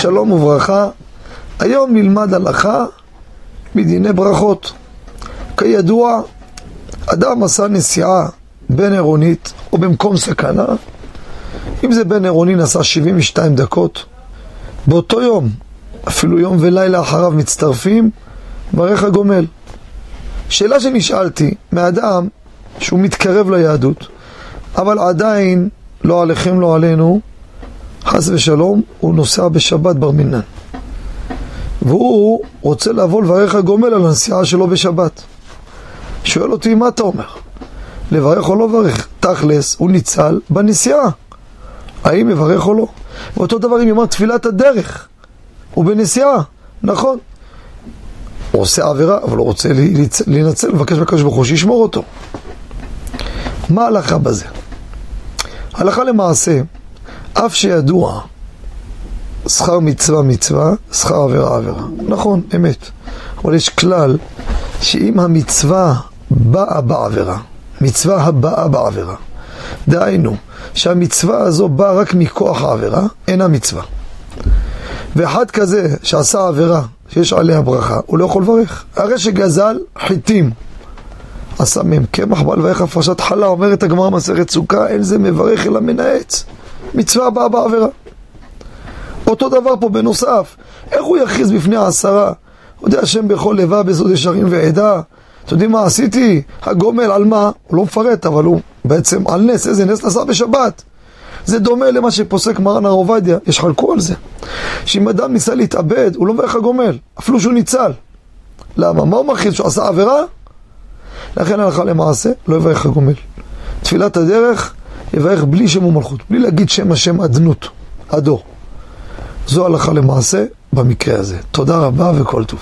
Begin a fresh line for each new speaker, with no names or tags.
שלום וברכה, היום נלמד הלכה מדיני ברכות. כידוע, אדם עשה נסיעה בין עירונית או במקום סכנה, אם זה בין עירוני נסע 72 דקות, באותו יום, אפילו יום ולילה אחריו מצטרפים, ברך הגומל. שאלה שנשאלתי מאדם שהוא מתקרב ליהדות, אבל עדיין לא עליכם לא עלינו, חס ושלום, הוא נוסע בשבת בר מינן. והוא רוצה לבוא לברך הגומל על הנסיעה שלו בשבת. שואל אותי, מה אתה אומר? לברך או לא לברך? תכלס, הוא ניצל בנסיעה. האם מברך או לא? ואותו דבר אם יאמר תפילת הדרך, הוא בנסיעה, נכון. הוא עושה עבירה, אבל הוא רוצה להינצל, מבקש מהקדוש ברוך הוא שישמור אותו. מה ההלכה בזה? הלכה למעשה, אף שידוע שכר מצווה מצווה, שכר עבירה עבירה. נכון, אמת. אבל יש כלל שאם המצווה באה בעבירה, מצווה הבאה בעבירה, דהיינו, שהמצווה הזו באה רק מכוח העבירה, אינה מצווה. ואחד כזה שעשה עבירה שיש עליה ברכה, הוא לא יכול לברך. הרי שגזל חיטים, עשה מהם קמח בעל ואיך הפרשת חלה, אומרת הגמרא מסכת סוכה, אין זה מברך אלא מנאץ. מצווה באה בעבירה. אותו דבר פה בנוסף, איך הוא יכריז בפני העשרה? יודע השם בכל לבב בסוד ישרים ועדה. אתם יודעים מה עשיתי? הגומל על מה? הוא לא מפרט, אבל הוא בעצם על נס, איזה נס נסע בשבת. זה דומה למה שפוסק מרן הר עובדיה, יש חלקו על זה. שאם אדם ניסה להתאבד, הוא לא מברך הגומל, אפילו שהוא ניצל. למה? מה הוא מכריז? שהוא עשה עבירה? לכן הלכה למעשה, לא יברך הגומל. תפילת הדרך, יברך בלי שם ומלכות, בלי להגיד שם השם אדנות, הדור. זו הלכה למעשה במקרה הזה. תודה רבה וכל טוב.